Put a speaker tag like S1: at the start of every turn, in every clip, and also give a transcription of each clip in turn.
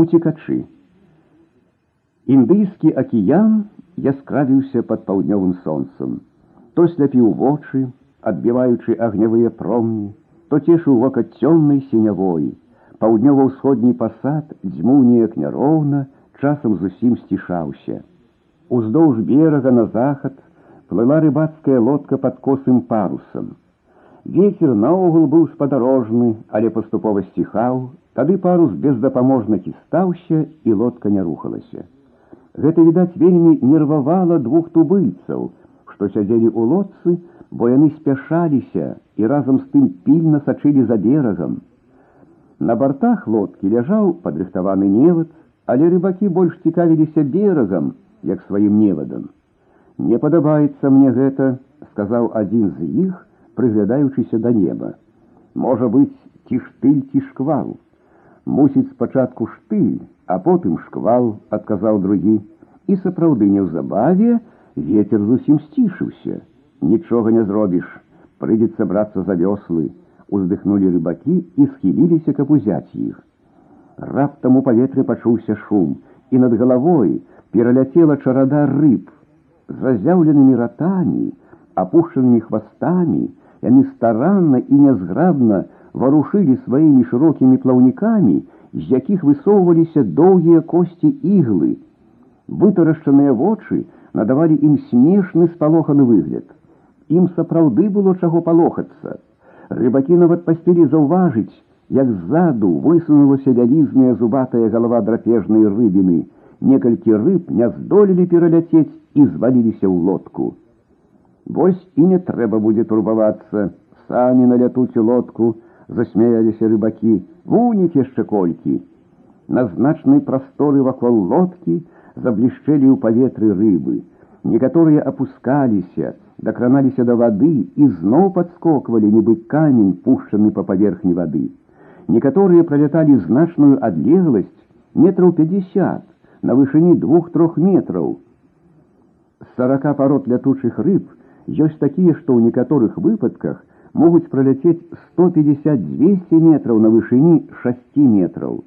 S1: Уцікачы. Індыйскі акіян яскравіўся пад паўднёвым сонцам. То сляпіў вочы, адбіваючы агнявыя промні, то цешыў вока цёмнай сінявой. Паўднёва-ўсходні пасад дзьмуў неяк няроўна, часам зусім сцішаўся. Уздоўж берага на захад плыла рыбацкая лодка пад косым парусам. Вецер наогул быў спадарожны, але паступова сціхаў, Тады парус бездапаможна кістаўся і лодка не рухалася. Гэта, відаць, вельмі нервавала двух тубыльцаў, што сядзелі ў лодцы, бо яны спяшаліся і разам з тым пільна сачылі за берагам. На бартах лодкі ляжаў падрыхтаваны невад, але рыбакі больш цікавіліся берагам, як сваім невадам. Не падабаецца мне гэта, сказаў адзін з іх, прыглядаючыся да неба. Можа быць, ці штыль ці шквал. Мусіць спачатку штыль, а потым шквал, адказаў другі. І сапраўды неўзабаве ветер зусім сцішыўся. Нічога не зробіш, прыйдзецца брацца за вёслы. Уздыхнулі рыбакі і схіліліся, каб узяць іх. Раптам у паветры пачуўся шум, і над галавой пераляцела чарада рыб. З разяўленымі ратамі, апушчанымі хвастамі, яны старанна і нязграбна варушылі сваімі шырокімі плаўнікамі, з якіх высоўваліся доўгія косці іглы. Вытарашчаныя вочы надавалі ім смешны спалоханы выгляд. Ім сапраўды было чаго палохацца. Рыбакі нават паспелі заўважыць, як ззаду высунулася вялізная зубатая галава драпежнай рыбіны. Некалькі рыб не здолелі пераляцець і зваліліся ў лодку. Вось і не трэба будзе турбавацца, самі налятуць у лодку, засмяяліся рыбакі, вунік яшчэ колькі. На значнай прасторы вакол лодкі заблішчэлі ў паветры рыбы. Некаторыя апускаліся, дакраналіся да вады і зноў падскоквалі, нібы камень, пушчаны па паверхні вады. Некаторыя праляталі значную адлегласць метраў 50 на вышыні двух-трох метраў. З сарака парод лятучых рыб ёсць такія, што ў некаторых выпадках могуць праляцець 150-200 метраў на вышыні 6 метраў.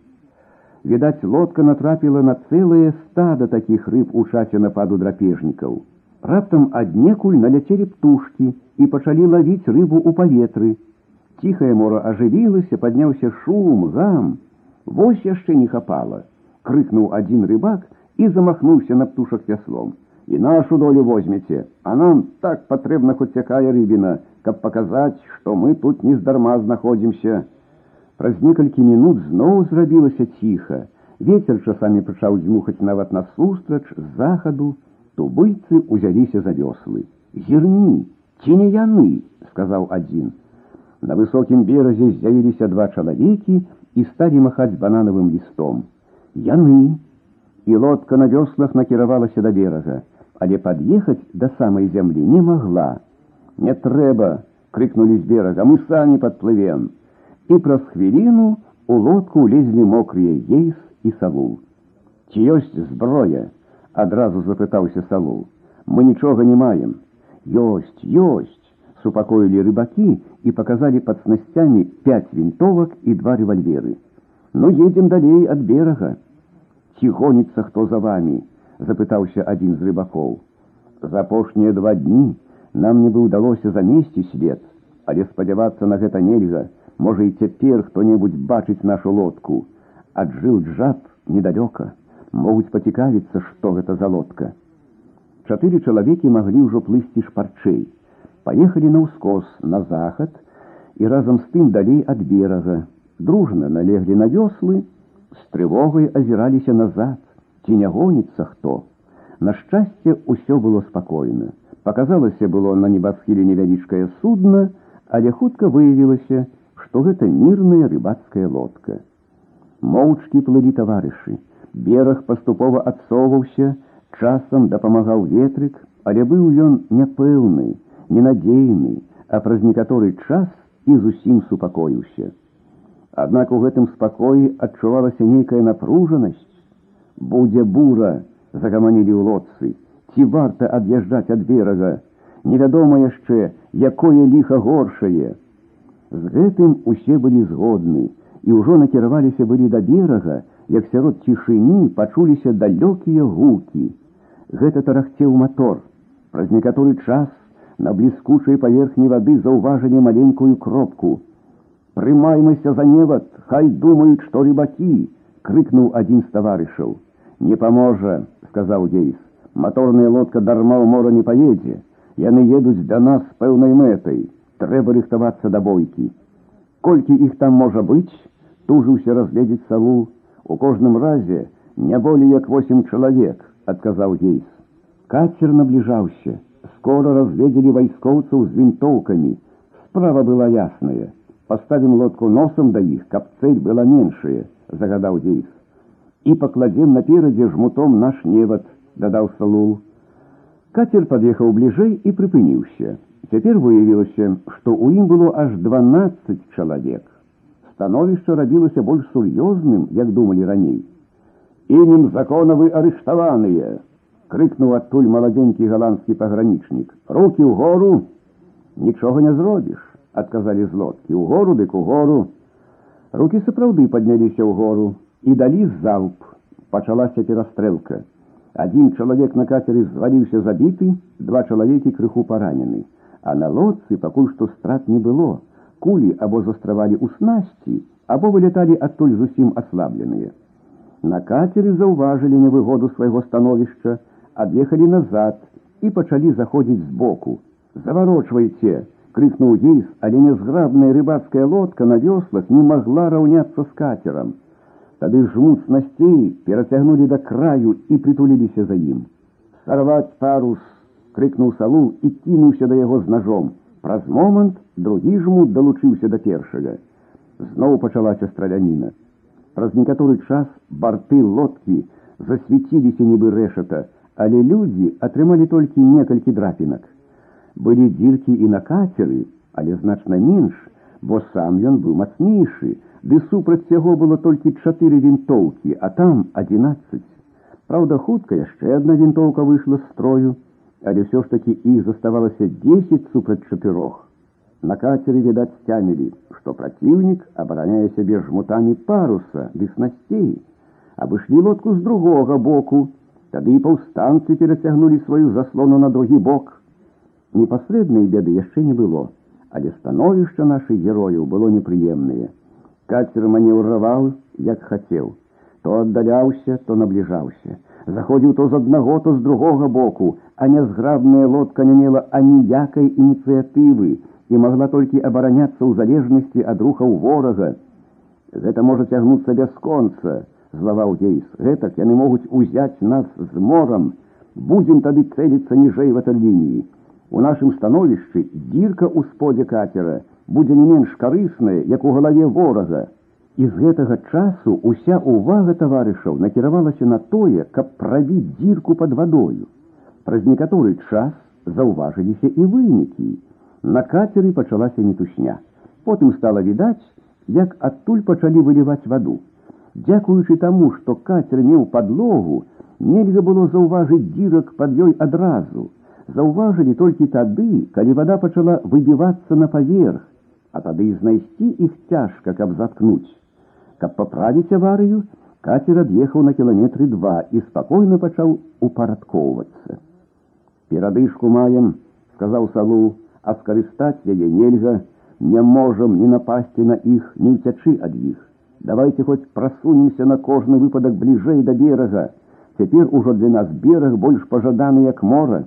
S1: Відаць, лодка натрапіла на цэлае стада такіх рыб у часе нападу драпежнікаў. Раптам аднекуль наляцелі птушкі і пачалі лавіць рыбу ў паветры. Ціхае мора ажывілася, падняўся шум, гам. Вось яшчэ не хапала, крыкнуў адзін рыбак і замахнуўся на птушак вяслом. І нашу долю возьмеце, а нам так патрэбна хоць якая рыбіна, каб паказаць, што мы тут нездарма знаходзімся. Праз некалькі мінут зноў зрабілася ціха. Вецер часамі пачаў дзьмухаць нават насустрач з захаду, тубыльцы узяліся за вёслы. Зірні, ці не яны, сказаў адзін. На высокім беразе з'явіліся два чалавекі і сталі махаць бананавым лістом. Яны. І лодка на вёслах накіравалася да берага, але пад'ехаць да самай зямлі не магла. Не трэба, крикнули з берага, мы самі падплывем. І праз хвіліну у лодку лезлі мокрыя ейс і салу. Ці ёсць зброя? адразу запытаўся салу. Мы нічога не маем. Ёсць, ёсць, супакоілі рыбакі і паказалі пад снасцямі пять вінтовак і два рэвальверы. Ну едем далей ад берага. Ці гоніцца хто за вами? запытаўся адзін з рыбакоў. За апошнія два дні нам не бы ўдалося замесці свет, але спадзявацца на гэта нельга, можа і цяпер хто-небудзь бачыць нашу лодку. Аджыў джаб недалёка, могуць пацікавіцца, што гэта за лодка. Чатыры чалавекі маглі ўжо плысці шпарчэй. Паехалі на ўскос на захад і разам з тым далей ад берага. Дружна налеглі на вёслы, з трывогай азіраліся назад, ці не гоніцца хто. На шчасце ўсё было спакойна. Паказалася было на небасхіле невялічкае судна, але хутка выявілася, што гэта мірная рыбацкая лодка. Моўчкі плылі таварышы. Бераг паступова адсоўваўся, часам дапамагаў ветрык, але быў ён няпэўны, ненадзейны, а праз некаторы час і зусім супакоіўся. Аднак у гэтым спакоі адчувалася нейкая напружанасць. Будзе бура, загаманілі ў лодцы ці варта ад'язджаць ад берага, невядома яшчэ, якое ліха горшае. З гэтым усе былі згодны і ўжо накіраваліся былі да берага, як сярод цішыні пачуліся далёкія гукі. Гэта тарахцеў мотор. Праз некаторы час на бліскучай паверхні вады заўважылі маленькую кропку. Прымаймася за невад, хай думаюць, што рыбакі, крыкнуў адзін з таварышаў. Не паможа, сказаў Гейс. Маторная лодка дарма ў мора не паедзе. Яны едуць да нас з пэўнай мэтай. Трэба рыхтавацца да бойкі. Колькі іх там можа быць, тужыўся разгледзець саву. У кожным разе не болей як восем чалавек, адказаў Гейс. Кацер набліжаўся. Скоро разгледзелі вайскоўцаў з вінтоўкамі. Справа была ясная. Паставім лодку носам да іх, каб цэль была меншая, загадаў Гейс. І пакладзем наперадзе жмутом наш невад, дадаў Салул. Катер пад'ехаў бліжэй і прыпыніўся. Цяпер выявілася, што ў ім было аж 12 чалавек. Становішча рабілася больш сур'ёзным, як думалі раней. Імем закона вы арыштаваныя, крыкнуў адтуль маладзенькі галандскі пагранічнік. Рукі ў гору, нічога не зробіш, адказалі з лодкі, у гору дык у гору. Рукі сапраўды падняліся ў гору і далі залп. Пачалася перастрэлка. Адзін чалавек на кацеры зваліўся забіты, два чалавекі крыху паранены, а на лодцы пакуль што страт не было. Кулі або застравалі ў снасці, або вылеталі адтуль зусім аслабленыя. На кацеры заўважылі невыгоду свайго становішча, ад'ехалі назад і пачалі заходзіць збоку. Заварочвайце, крыкнуў гейс, але нязграбная рыбацкая лодка на вёслах не магла раўняцца з кацерам. Тады жмут снасцей перацягнулі да краю і прытуліліся за ім. Сарваць парус, крыкнуў салу і кінуўся да яго з ножом. Праз момант другі жмут далучыўся да першага. Зноў пачалася страляніна. Праз некаторы час барты лодкі засвяціліся нібы рэшата, але людзі атрымалі толькі некалькі драпінак. Былі дзіркі і на кацеры, але значна менш, бо сам ён быў мацнейшы, ды супраць яго было толькі чатыры вінтоўкі, а там 11. Праўда, хутка яшчэ адна вінтоўка выйшла з строю, але ўсё ж такі іх заставалася 10 супраць чатырох. На кацеры відаць сцямілі, што праціўнік абараняе сябе жмутамі паруса ды снасцей, абышлі лодку з другога боку, тады і паўстанцы перацягнулі сваю заслону на другі бок. Непасрэднай беды яшчэ не было, але становішча нашых герояў было непрыемнае. Кацер манеўраваў, як хацеў. То аддаляўся, то набліжаўся. Заходзіў то з аднаго, то з другога боку, а нязграбная лодка не мела аніякай ініцыятывы і магла толькі абараняцца ў залежнасці ад рухаў ворага. Гэта можа цягнуцца бясконца, злаваў Гейс. Гэтак яны могуць узяць нас з морам. Будзем тады цэліцца ніжэй ваталініі. У нашым становішчы дзірка ў сподзе кацера — будзе не менш карыснае, як у галаве ворага. І з гэтага часу уся ўвага таварышаў накіравалася на тое, каб прабіць дзірку пад вадою. Праз некаторы час заўважыліся і вынікі. На кацеры пачалася нетушня. Потым стала відаць, як адтуль пачалі выліваць ваду. Дзякуючы таму, што кацер меў падлогу, нельга было заўважыць дзірак пад ёй адразу. Заўважылі толькі тады, калі вада пачала выбівацца на паверх, а тады і знайсці іх цяжка, каб заткнуць. Каб паправіць аварыю, кацер ад'ехаў на кіламетры два і спакойна пачаў упарадкоўвацца. Перадышку маем, сказаў салу, а скарыстаць яе нельга, не можам не напасці на іх, не ўцячы ад іх. Давайте хоць прасунемся на кожны выпадак бліжэй да берага. Цяпер ужо для нас бераг больш пажаданы як мора.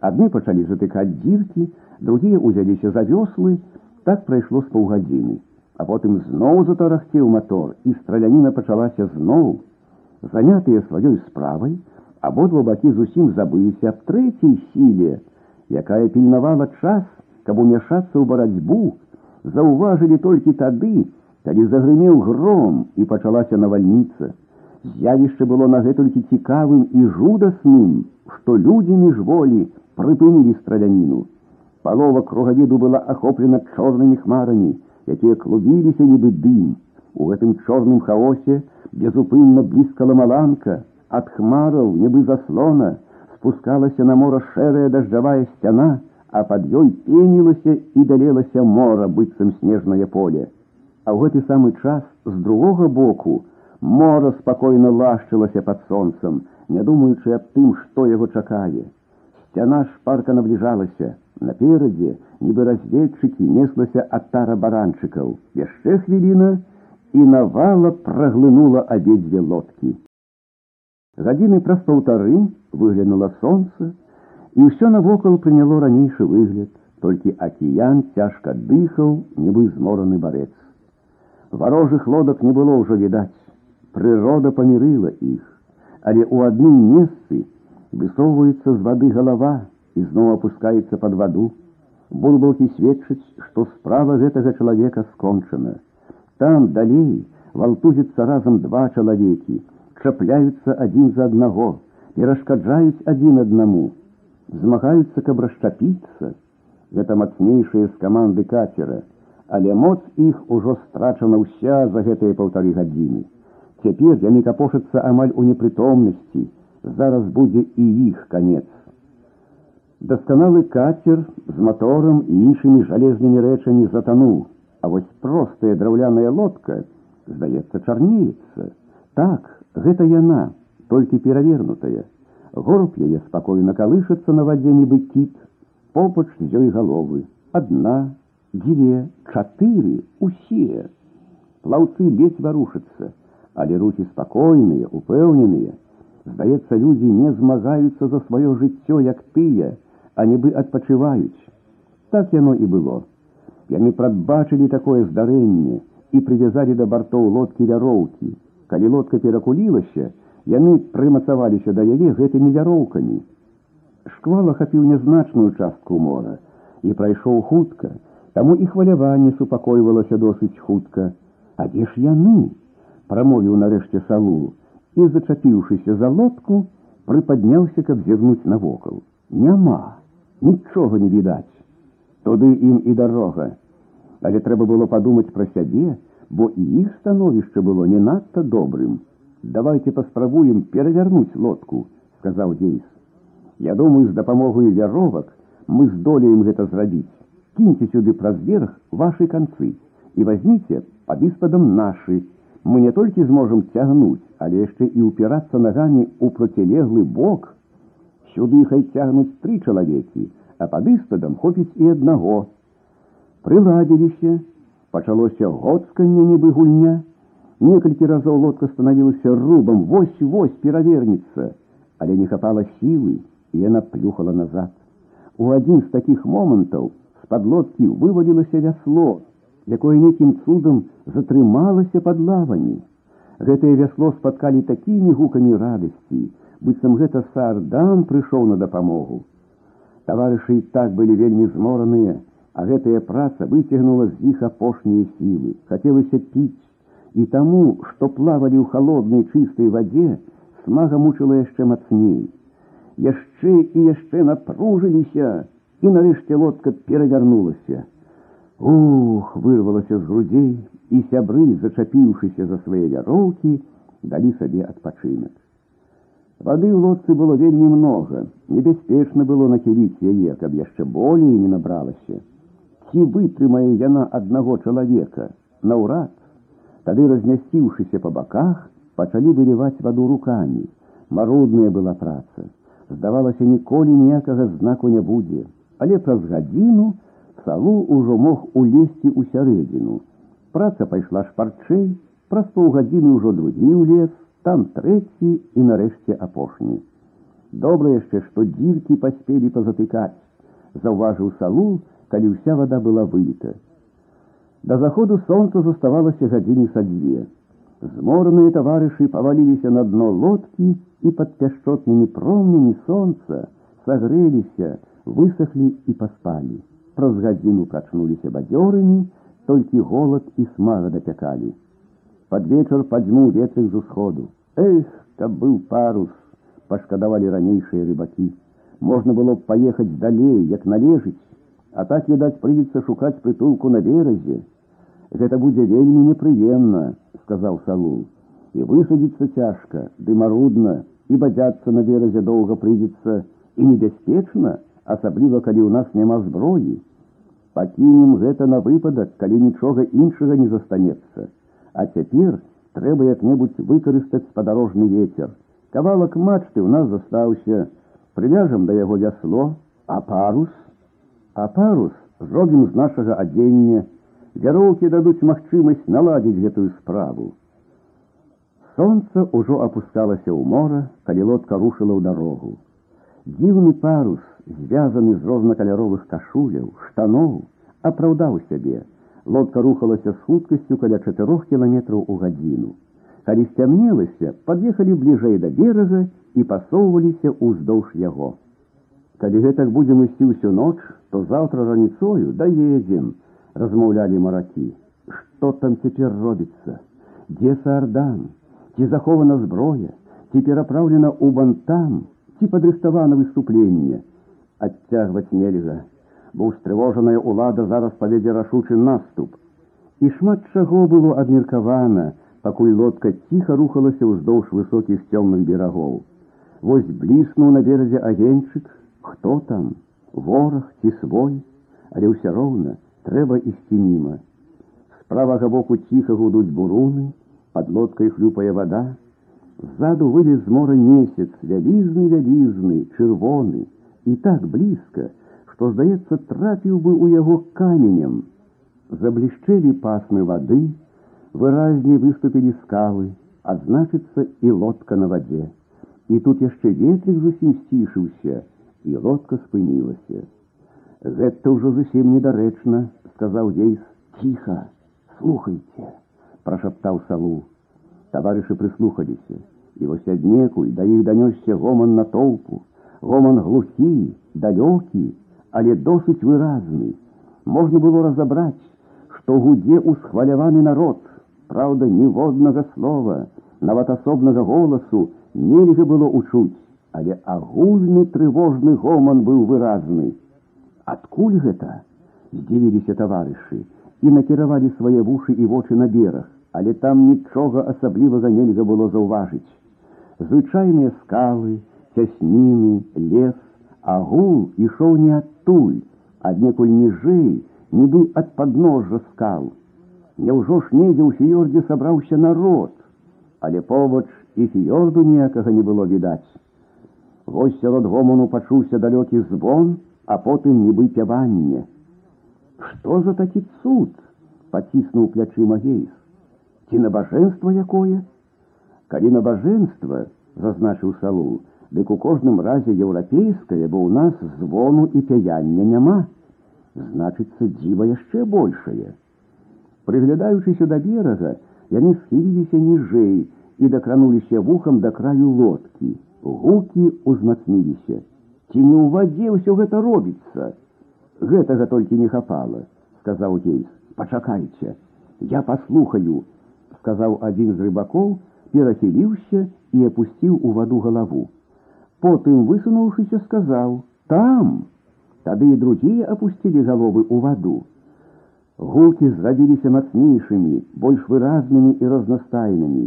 S1: Адны пачалі затыкаць дзіркі, другія ўзяліся за вёслы, Так прайшло з паўгадзіны, а потым зноў затарахцеў мотор, і страляніна пачалася зноў. Занятыя сваёй справай, абодва бакі зусім забыліся аб трэцяй сіле, якая пільнавала час, каб умяшацца ў барацьбу, заўважылі толькі тады, калі загрымеў гром і пачалася навальніца. З'явішча было на гэтулькі цікавым і жудасным, што людзі міжволі прыпынілі страляніну. Палова кругавіду была ахоплена чорнымі хмарамі, якія клубіліся нібы дым. У гэтым чорным хаосе безупынна блізкала маланка, ад хмараў нібы заслона, спускалася на мора шэрая дажджавая сцяна, а пад ёй пенілася і далелася мора быццам снежнае поле. А ў гэты самы час з другога боку Мора спакойна лашчылася пад сонцам, не думаючы аб тым, што яго чакае. Сцяна шпарка набліжалася. Наперадзе, нібы разведчыкі, неслася атара баранчыкаў. Яшчэ хвіліна, і навала праглынула абедзве лодкі. Гадзіны праз паўтары выглянула сонца, і ўсё навокал прыняло ранейшы выгляд, толькі акіян цяжка дыхаў, нібы змораны барец. Варожых лодак не было ўжо відаць. Прырода памірыла іх, але ў адным месцы высоўваецца з вады галава і зноў опускаецца под ваду. Булбалкі сведчаць, што справа гэтага чалавека скончана. Там далей валтузіцца разам два чалавекі, чапляюцца адзін за аднаго, перашкаджаюць адзін аднаму, змагаюцца, каб расчапіцца. Гэта мацнейшыя з каманды кацера, але моц іх ужо страчана ўся за гэтыя паўтары гадзіны. Цяпер яны капошацца амаль у непрытомнасці, зараз будзе і іх канец. Дасканалы кацер з маторам і іншымі жалезнымі рэчамі затануў, а вось простая драўляная лодка, здаецца, чарнеецца. Так, гэта яна, толькі перавернутая. Горб яе спакойна калышацца на вадзе нібы кіт, попач з ёй галовы, адна, дзве, чатыры, усе. Плаўцы ледзь варушацца, але рукі спакойныя, упэўненыя. Здаецца, людзі не змагаюцца за сваё жыццё, як тыя, а нібы адпачываюць. Так яно і было. Яны прадбачылі такое здарэнне і прывязалі да бартоў лодкі вяроўкі. Калі лодка перакулілася, яны прымацаваліся да яе гэтымі вяроўкамі. Шквал ахапіў нязначную частку мора і прайшоў хутка, таму і хваляванне супакойвалася досыць хутка. А дзе ж яны? прамовіў нарэшце салу і, зачапіўшыся за лодку, прыпадняўся, каб зірнуць навокал. Няма, нічога не відаць. Туды ім і дарога. Але трэба было падумаць пра сябе, бо і іх становішча было не надта добрым. Давайте паспрабуем перавярнуць лодку, сказаў Дзейс. Я думаю, з дапамогай вяровак мы здолеем гэта зрабіць. Кіньце сюды праз верх вашы канцы і возьміце пад іспадам нашы, мы не толькі зможам цягнуць, але яшчэ і ўпірацца нагамі ў процілеглы бок. Сюды хай цягнуць тры чалавекі, а пад істадам хопіць і аднаго. Прыладзіліся, пачалося гоцканне нібы гульня. Некалькі разоў лодка станавілася рубам, вось-вось перавернецца, але не хапала сілы, і яна плюхала назад. У адзін з такіх момантаў з-пад лодкі вывалілася вясло, якое нейкім цудам затрымалася пад лавамі. Гэтае вясло спаткалі такімі гукамі радасці, быццам гэта сардам прыйшоў на дапамогу. Таварышы і так былі вельмі змораныя, а гэтая праца выцягнула з іх апошнія сілы. Хацелася піць, і таму, што плавалі ў халоднай чыстай вадзе, смага мучыла яшчэ мацней. Яшчэ і яшчэ напружыліся, і нарэшце лодка перавярнулася. Ух, вырвалася з грудзей, і сябры, зачапіўшыся за свае вяроўкі, далі сабе адпачынак. Вады ў лодцы было вельмі многа, небяспечна было нахіліць яе, каб яшчэ болей не набралася. Ці вытрымае яна аднаго чалавека, наўрад. Тады разнясціўшыся па баках, пачалі выліваць ваду рукамі. Марудная была праца. Здавалася, ніколі ніякага знаку не будзе, але праз гадзіну, салу ўжо мог улезці ў сярэдзіну. Праца пайшла шпарчэй, праз паўгадзіны ўжо другі ў лес, там трэці і нарэшце апошні. Добра яшчэ, што дзіркі паспелі пазатыкаць, заўважыў салу, калі ўся вада была выліта. Да заходу сонца заставалася гадзіны са дзве. Змораныя таварышы паваліліся на дно лодкі і пад пяшчотнымі промнямі сонца сагрэліся, высохлі і паспалі праз гадзіну прачнуліся бадзёрымі, толькі голад і смага дапякалі. Пад вечар падзьмуў ветрык з усходу. Эх, каб быў парус, пашкадавалі ранейшыя рыбакі. Можна было б паехаць далей, як належыць, а так, відаць, прыйдзецца шукаць прытулку на беразе. Гэта будзе вельмі непрыемна, сказаў салу. І высадзіцца цяжка, ды марудна, і бадзяцца на беразе доўга прыйдзецца і небяспечна, асабліва калі ў нас няма зброі. Пакінем гэта на выпадак, калі нічога іншага не застанецца. А цяпер Трэба як-небудзь выкарыстаць спадарожны ветер. Кавалак мачты ў нас застаўся. Прывяжам да яго вясло, а парус, а парус зробім з нашага адзення. Вяроўкі дадуць магчымасць наладзіць гэтую справу. Сонца ўжо апускалася ў мора, калі лодка рушыла ў дарогу. Дзіўны парус, звязаны з рознакаляровых кашуляў, штаноў, апраўдаў сябе. Лодка рухалася з хуткасцю каля чатырох кіламетраў у гадзіну. Калі сцямнелася, пад'ехалі бліжэй да берага і пасоўваліся ўздоўж яго. Калі гэтак будзем ісці ўсю ноч, то заўтра раніцою даедзем, размаўлялі маракі. Што там цяпер робіцца? Дзе сардан? ці захована зброя, ці перапраўлена ў бантам, ці падрыхтавана выступленне. Адцягваць нельга, Бо устрывожаная ўлада зараз паведзе рашучы наступ. І шмат чаго было абмеркавана, пакуль лодка ціха рухалася ўздоўж высокіх цёмных берагоў. Вось бліснуў на беразе агеньчык, хто там, вораг ці свой, але ўсё роўна трэба ісці міма. З правага боку ціха гудуць буруны, под лодкой хлюпая вода, Сзаду вылез з мора месяц, вялізны, вялізны, чырвоны, і так блізка, што, здаецца, трапіў бы ў яго каменем. Заблішчэлі пасмы вады, выразней выступілі скалы, а значыцца і лодка на вадзе. І тут яшчэ ветрик зусім сцішыўся, і лодка спынілася. Гэта ўжо зусім недарэчна, сказаў ейс, ціха, слухайте прошептал Салу. Товарищи прислухались, и вось аднекуль да іх данёсся гоман на толпу, гоман глухі, далёкі, Але досыць выразны. Можна было разабраць, што гудзе усхваляваны народ, Праўда, ніводнага слова, нават асобнага голасу нельга было учуць, але агульны трывожны гоман быў выразны. Адкуль гэта? здзівіліся таварышы і накіравалі свае вушы і вочы на бераг але там нічога асаблівага нельга было заўважыць. Звычайныя скалы, цясніны, лес, агул ішоў не адтуль, аднекуль ніжэй, нібы ад падножжа скал. Няўжо ж недзе ў фіёрдзе сабраўся народ, але побач і фіёрду ніякага не было відаць. Вось сярод гомону пачуўся далёкі звон, а потым нібы пяванне. Што за такі цуд? паціснуў плячыма гейс ці набажэнства якое? Калі набажэнства, зазначыў салу, дык у кожным разе еўрапейскае, бо ў нас звону і пяяння няма. Значыцца дзіва яшчэ большае. Прыглядаючыся да берага, яны схіліліся ніжэй і дакрануліся вухам да краю лодкі. Гукі ўзмацніліся. Ці не ў вадзе ўсё гэта робіцца? Гэтага толькі не хапала, сказаў Гейс. Пачакайце, я паслухаю, сказаў адзін з рыбакоў, перахіліўся і апусціў у ваду галаву. Потым, высунуўшыся, сказаў: « Там! Тады і другія апусцілі галовы ў ваду. Гукі зрабіліся мацнейшымі, больш выразнымі і разнастайнымі.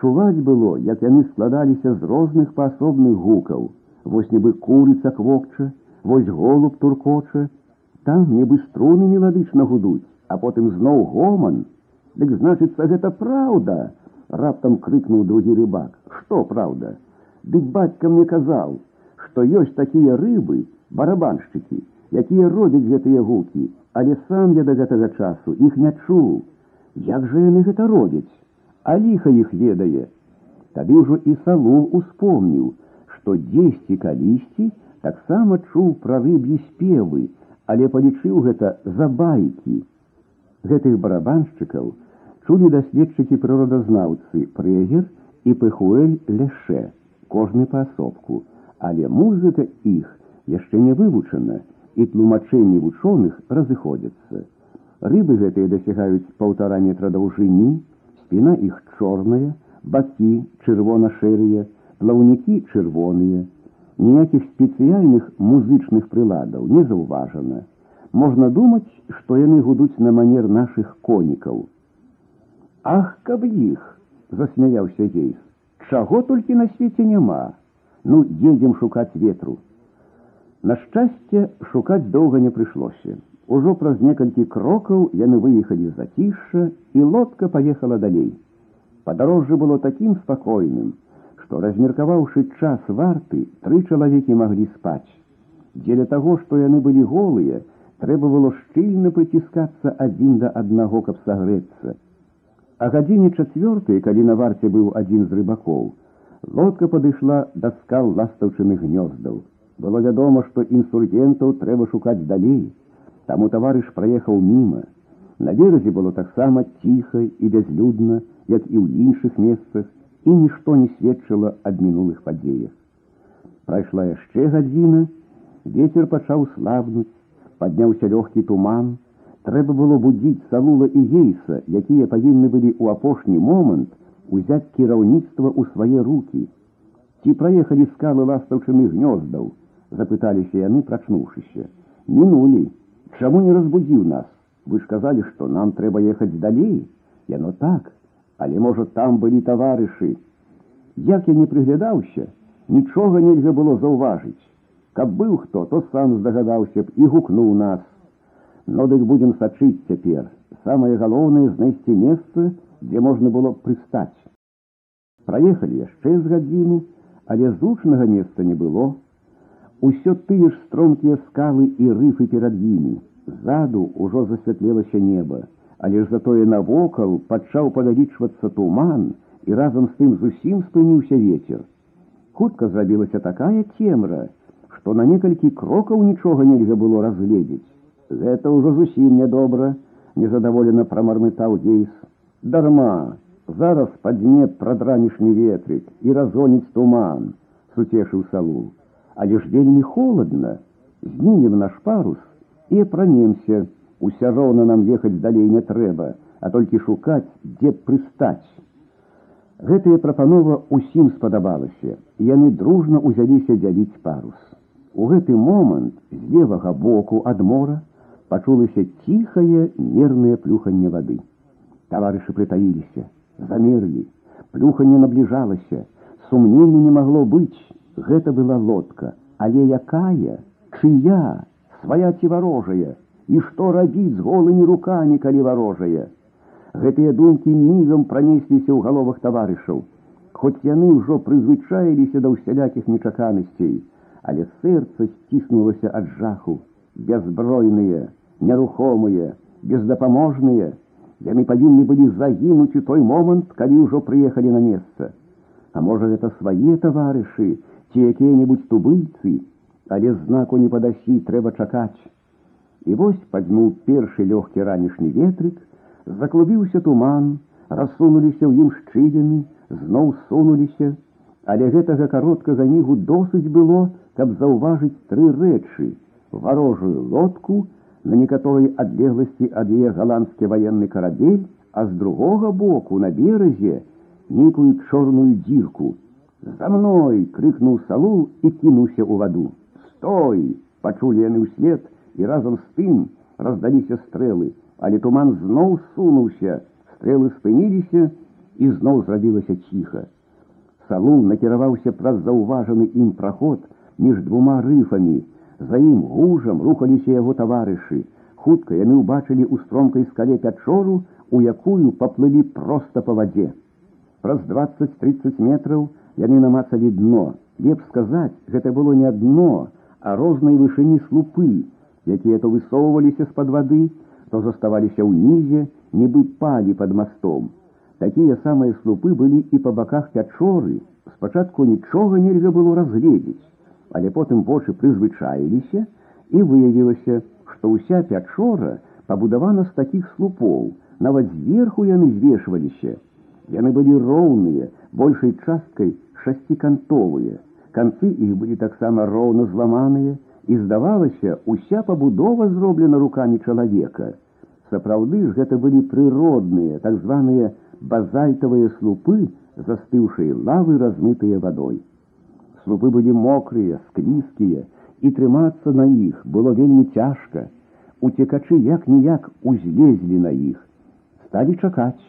S1: Чуваць было, як яны складаліся з розных паасобных гукаў. Вось нібы курыца квокча, вось голуб туркоча, там нібы струны меладычна гудуць, а потым зноў гоман, Дык значыцца гэта праўда, раптам крыкнуў другі рыбак. Што праўда? Дык бацька мне казаў, што ёсць такія рыбы, барабаншчыкі, якія робяць гэтыя гукі, але сам я да гэтага часу іх не чуў. Як жа яны гэта робяць, а ліха іх ведае. Тады ўжо і салу успомніў, што дзесьці калісьці таксама чуў пра рыб'і спевы, але палічыў гэта за байкі. Гэтых барабаншчыкаў, чулі даследчыкі прыродазнаўцы прэгер і пэхуэль ляше, кожны паасобку, але музыка іх яшчэ не вывучана і тлумачэнні вучоных разыходзяцца. Рыбы гэтыя дасягаюць паўтара метра даўжыні, спіна іх чорная, бакі чырвона-шэрыя, плаўнікі чырвоныя. Ніякіх спецыяльных музычных прыладаў не заўважана. Можна думаць, што яны гудуць на манер нашых конікаў. Ах, каб іх, засмяяўся гейс. Чаго толькі на свеце няма. Ну, едзем шукаць ветру. На шчасце шукаць доўга не прыйшлося. Ужо праз некалькі крокаў яны выехалі з зацішша, і лодка паехала далей. Падарожжа было такім спакойным, што размеркаваўшы час варты, тры чалавекі маглі спаць. Дзеля таго, што яны былі голыя, трэба было шчыльна прыціскацца адзін да аднаго, каб сагрэцца. А гадзіне чацвёртай, калі на варце быў адзін з рыбакоў, лодка падышла да скал ластаўчыных гнёздаў. Было вядома, што інсургентаў трэба шукаць далей. Таму таварыш праехаў міма. На беразе было таксама ціха і бязлюдна, як і ў іншых месцах, і нішто не сведчыла аб мінулых падзеях. Прайшла яшчэ гадзіна, ветер пачаў слабнуць, падняўся лёгкі туман. Трэба было будзіць салула і гейса, якія павінны былі ў апошні момант узяць кіраўніцтва ў свае рукі. Ці праехалі скалы ластаўчыных гнёздаў, запыталіся яны, прачнуўшыся. Мінулі, чаму не разбудзіў нас? Вы ж казалі, што нам трэба ехаць далей. Яно так, але можа там былі таварышы. Як я не прыглядаўся, нічога нельга было заўважыць. Каб быў хто, то сам здагадаўся б і гукнуў нас. Но дык будзем сачыць цяпер. Самае галоўнае знайсці месца, дзе можна было прыстаць. Праехалі яшчэ з гадзіны, але зручнага месца не было. Усё тыя ж стромкія скалы і рыфы перад імі. Ззаду ўжо засвятлелася неба але ж затое навокал пачаў павялічвацца туман і разам з тым зусім спыніўся ветер. Хутка зрабілася такая цемра, што на некалькі крокаў нічога нельга было разгледзець. Гэта ўжо зусім нядобра, незадаволена прамармытаў дзейс. Дарма, зараз падзьме прадранішні ветрык і разгоніць туман, суцешыў салу. Але ж вельмі холодна, знінем наш парус і апранемся, Уся роўна нам ехаць далей не трэба, а толькі шукаць, дзе прыстаць. Гэтая прапанова ўсім спадабалася, і яны дружна ўзяліся дзяліць парус. У гэты момант з левага боку ад мора пачулася ціхае мернае плюханне вады. Таварышы прытаіліся, замерлі, плюханне набліжалася, сумнення не магло быць, гэта была лодка, але якая, чыя, свая ці варожая, і што рабіць з голымі рукамі, калі варожае. Гэтыя думкі мігам пранесліся ў галовах таварышаў, Хоць яны ўжо прызвычаіліся да ўсялякіх нечаканасцей, але сэрца сціснулася ад жаху, бязбройныя, нерухомыя, бездапаможныя, яны павінны былі загінуць у той момант, калі ўжо прыехалі на месца. А можа, гэта свае таварышы ці якія-небудзь тубыльцы, але знаку не падасі трэба чакаць. І вось падзьмуў першы лёгкі ранішні ветрык, заклубіўся туман, рассунуліся ў ім шчылямі, зноў сунуліся, але гэтага кароткага мігу досыць было, каб заўважыць тры рэчы: варожую лодку, на некаторай адлегласці ад яе галандскі ваенны карабель, а з другога боку на беразе нейкую чорную дзірку. За мной крыкнуў салу і кінуўся ў ваду. Стой! пачулі яны ўслед, і разам з тым раздаліся стрэлы, але туман зноў сунуўся, стрэлы спыніліся і зноў зрабілася ціха. Салун накіраваўся праз заўважаны ім праход між двума рыфамі. За ім гужам рухаліся яго таварышы. Хутка яны ўбачылі ў стромкай скале пячору, у якую паплылі проста па вадзе. Праз 20-30 метраў яны намацалі дно. Леп сказаць, гэта было не дно, а рознай вышыні слупы, якія то высоўваліся з-пад вады, то заставаліся ўнізе, нібы палі под мастом. Такія самыя слупы былі і па баках пячоры. Спачатку нічога нельга было разгледзець, але потым вочы прызвычаіліся і выявілася, што ўся пячора пабудавана з такіх слупоў, нават зверху яны звешваліся. Яны былі роўныя, большай часткай шасцікантовыя. Канцы іх былі таксама роўна зламаныя, і здавалася, уся пабудова зроблена рукамі чалавека. Сапраўды ж гэта былі прыродныя, так званыя базальтавыя слупы, застыўшай лавы размытыя вадой. Слупы былі мокрыя, склізкія, і трымацца на іх было вельмі цяжка. Уцекачы як-ніяк узлезлі на іх, сталі чакаць.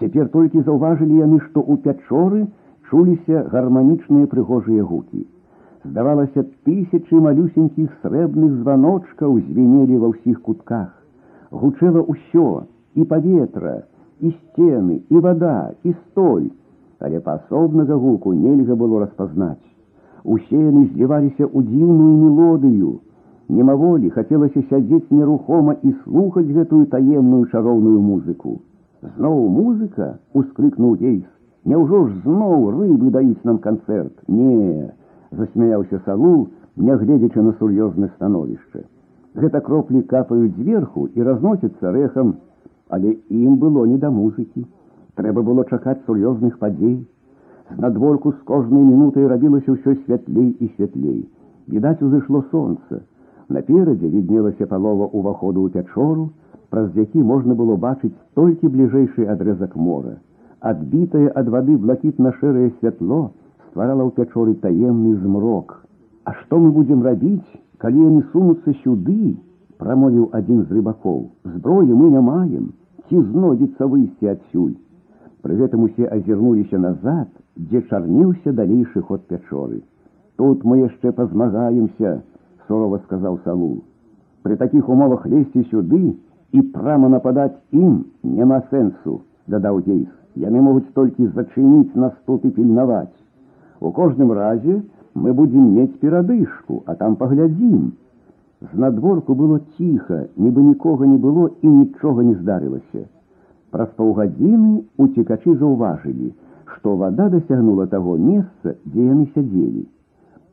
S1: Цяпер толькі заўважылі яны, што ў пячоры чуліся гарманічныя прыгожыя гукі. Здавалася, тысячы малюсенькіх срэбных званочкаў звенелі ва ўсіх кутках. Гучэла ўсё, і паветра, і сцены, і вада, і столь, але паасобнага гуку нельга было распазнаць. Усе яны зліваліся ў дзіўную мелодыю. Немаволі хацелася сядзець нерухома і слухаць гэтую таемную чароўную музыку. Зноў музыка ускрыкнуў ейс. Няўжо ж зноў рыбы даюць нам канцэрт? Не, засмяяўся салу, нягледзячы на сур'ёзнае становішча. Гэта кроплі капаюць зверху і разносяцца рэхам але ім было не да музыкі. Трэба было чакаць сур'ёзных падзей. З надворку з кожнай мінутай рабілася ўсё святлей і святлей. Відаць, узышло сонца. Наперадзе віднелася палова ўваходу ў пячору, праз які можна было бачыць толькі бліжэйшы адрэзак мора. Адбітае ад вады блакітна-шэрае святло стварала ў пячоры таемны змрок. А што мы будзем рабіць, калі яны сунуцца сюды, прамовіў адзін з рыбакоў зброю мы не маем ці знойдзецца выйсці адсюль пры гэтым усе азірнуліся назад дзе чарніўся далейшы ход пячоры тут мы яшчэ пазмагаемся сурова сказаў салу при такіх умовах лезці сюды і прама нападаць ім няма сэнсу дадаў ейс яны могуць толькі зачыніць нас тут і пільнаваць у кожным разе мы будзем мець перадышку а там паглядзім З надворку было ціха, нібы нікога не было і нічога не здарылася. Праз паўгадзіны уцекачы заўважылі, што вада дасягнула таго месца, дзе яны сядзелі.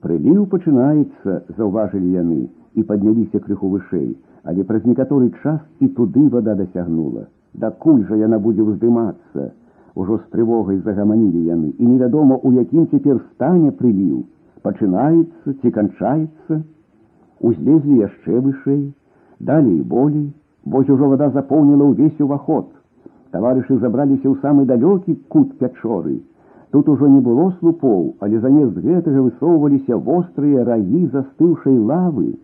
S1: Прыліў пачынаецца, заўважылі яны і падняліся крыху вышэй, але праз некаторы час і туды вада дасягнула. Дакуль жа яна будзе ўздымацца. Ужо з трывогай загаманілі яны, і невядома, у якім цяпер стане прыліў, пачынаецца ці канчаецца, узлезлі яшчэ вышэй, далей болей, бось ужо вода запоўніла ўвесь уваход. Таварышы забраліся ў самы далёкі кут пячоры. Тут ужо не было слупоў, але замест гэтага высоўваліся вострыя рагі застыўшай лавы.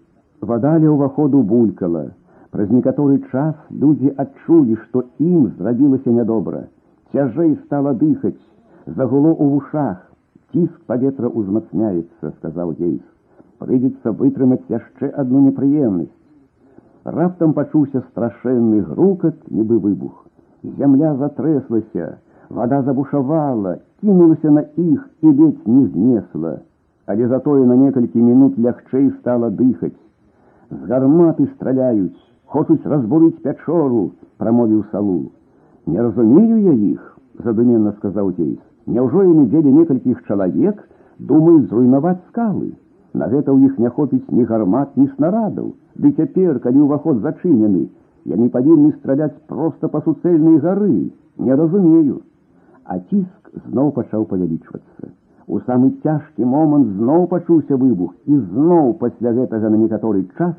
S1: Вада ля ўваходу булькала. Праз некаторы час людзі адчулі, што ім зрабілася нядобра. Цяжэй стала дыхаць, загуло ў вушах. Ціск паветра ўзмацняецца, сказаў Гейс прыйдзецца вытрымаць яшчэ одну непрыемнасць. Раптам пачуўся страшэнны грукат, нібы выбух. Зямля затрэслася, вода забушавала, кінулася на іх і ледзь не знесла, але затое на некалькі мінут лягчэй стала дыхаць. З гарматы страляюць, хочуць разбурыць пячору, прамовіў салу. Не разумею я іх, задуменна сказаў Кейс. Няўжо яны дзелі некалькіх чалавек, думаюць зруйнаваць скалы. На гэта ў іх не хопіць ні гармат, ні снарадаў. Ды цяпер, калі ўваход зачынены, яны павінны страляць проста па суцэльнай гары, не разумею. А ціск зноў пачаў павялічвацца. У самы цяжкі момант зноў пачуўся выбух і зноў пасля гэтага на некаторы час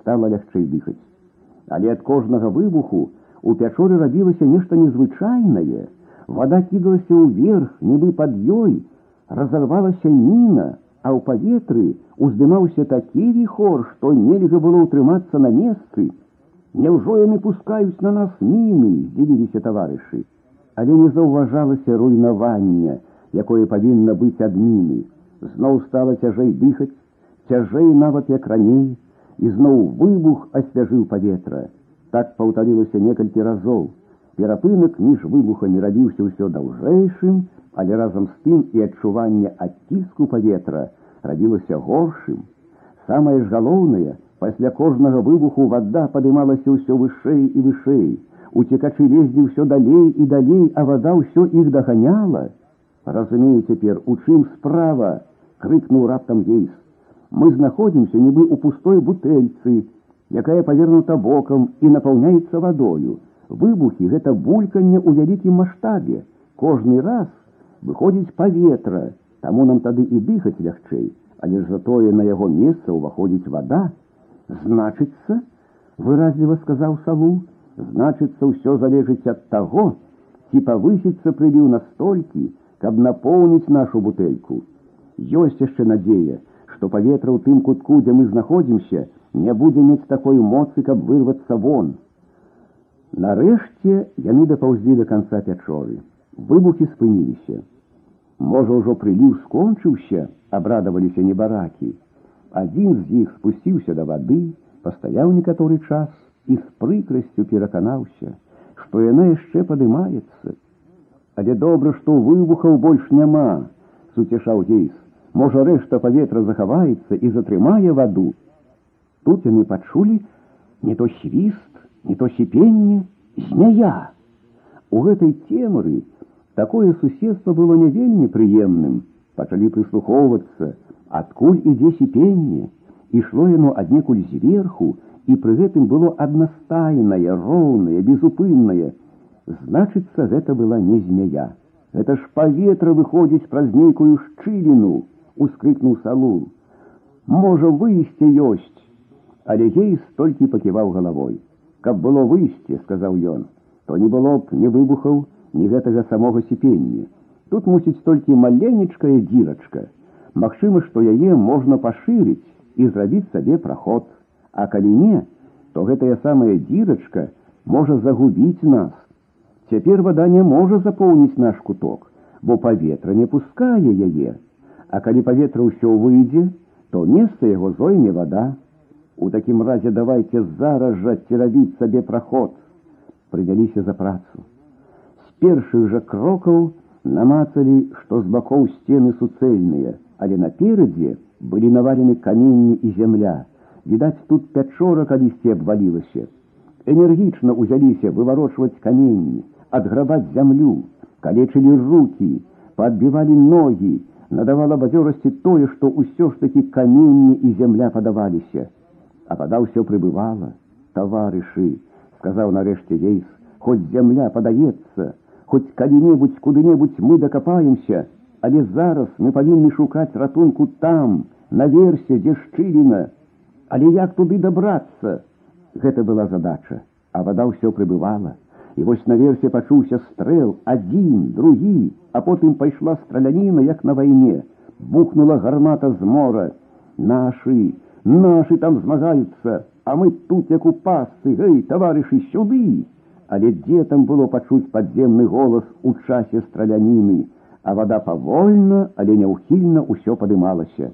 S1: стала лягчэй дыхаць. Але ад кожнага выбуху у пячоры рабілася нешта незвычайнае. Вада кідалася ўверх, нібы пад ёй, разарвалася міна, а ў паветры уздымаўся такі віхор, што нельга было ўтрымацца на месцы. Няўжо яны пускаюць на нас міны, здзівіліся таварышы, але не заўважалася руйнавання, якое павінна быць ад міны. Зноў стала цяжэй дыхаць, цяжэй нават як раней, і зноў выбух асвяжыў паветра. Так паўтарылася некалькі разоў. Перапынак між выбухамі рабіўся ўсё даўжэйшым, але разам з тым і адчуванне адціску паветра рабілася горшым. Самае ж галоўнае, пасля кожнага выбуху вода падымалася ўсё вышэй і вышэй. Уцекачы лезлі ўсё далей і далей, а вода ўсё іх даганяла. Разумею цяпер, у чым справа, крыкнуў раптам ейс. Мы знаходзімся нібы ў пустой бутэльцы, якая павернута бокам і напаўняецца вадою. Выбухі гэта бульканне ў вялікім маштабе. Кожны раз выходзіць паветра, таму нам тады і дыхаць лягчэй, але ж затое на яго месца ўваходзіць вада. Значыцца, выразліва сказаў салу, значыцца ўсё залежыць ад таго, ці павысіцца прыліў настолькі, каб напоўніць нашу бутэльку. Ёсць яшчэ надзея, што паветра ў тым кутку, дзе мы знаходзімся, не будзе мець такой моцы, каб вырвацца вон. Нарэшце яны дапаўзлі да канца пячоры. Выбухі спыніліся. Можа, ўжо прыліў скончыўся, абрадаваліся небаракі. Адзін з іх спусціўся да вады, пастаяў некаторы час і з прыкрасцю пераканаўся, што яна яшчэ падымаецца. Але добра, што выбухаў больш няма, суцешаў Гейс. Можа, рэшта паветра захаваецца і затрымае ваду. Тут яны пачулі не то свіст, не то сіпенне, змяя. У гэтай цемры такое суседства было не вельмі прыемным. Пачалі прыслухоўвацца, адкуль ідзе сіпенне, ішло яно аднекуль зверху, і пры гэтым было аднастайнае, роўнае, безупыннае. Значыцца, гэта была не змяя. Гэта ж паветра выходзіць праз нейкую шчыліну, ускрыкнуў салун. Можа, выйсце ёсць, але гейс толькі паківаў галавой. Каб было выйсце, сказаў ён, то не было б ні выбухаў, ні гэтага самога сіпення. Тут мусіць толькі маленечкая дзірачка. Магчыма, што яе можна пашырыць і зрабіць сабе праход. А калі не, то гэтая самая дзірачка можа загубіць нас. Цяпер вада не можа запоўніць наш куток, бо паветра не пускае яе. А калі паветра ўсё выйдзе, то месца яго зойме вада. У такім разе давайте зараз жа церабіць сабе праход. Прыняліся за працу. З першых жа крокаў намацалі, што з бакоў сцены суцэльныя, але наперадзе былі навалены каменні і зямля. Відаць, тут пячора калісьці абвалілася. Энергічна ўзяліся выварочваць каменні, адграбаць зямлю, калечылі рукі, падбівалі ногі, надавала бадзёрасці тое, што ўсё ж такі каменні і зямля падаваліся. А вада ўсё прыбывала. таварышы, сказаў нарэшце ейс, хоць зямля падаецца, хоць калі-небудзь куды-небудзь мы дакапаемся, але зараз мы павінны шукаць ратунку там, наверсе, дзе шчыліна, Але як туды дабрацца? Гэта была задача, а вада ўсё прыбывала. І вось наверсе пачуўся стрэл, адзін, другі, а потым пайшла страляніна, як на вайне. Бухнула гармата з мора. Нашы, нашы там змагаюцца, а мы тут як у пасцы, гэй, таварышы сюды. Але дзе там было пачуць падземны голас у часе страляніны, а вада павольна, але няўхільна ўсё падымалася.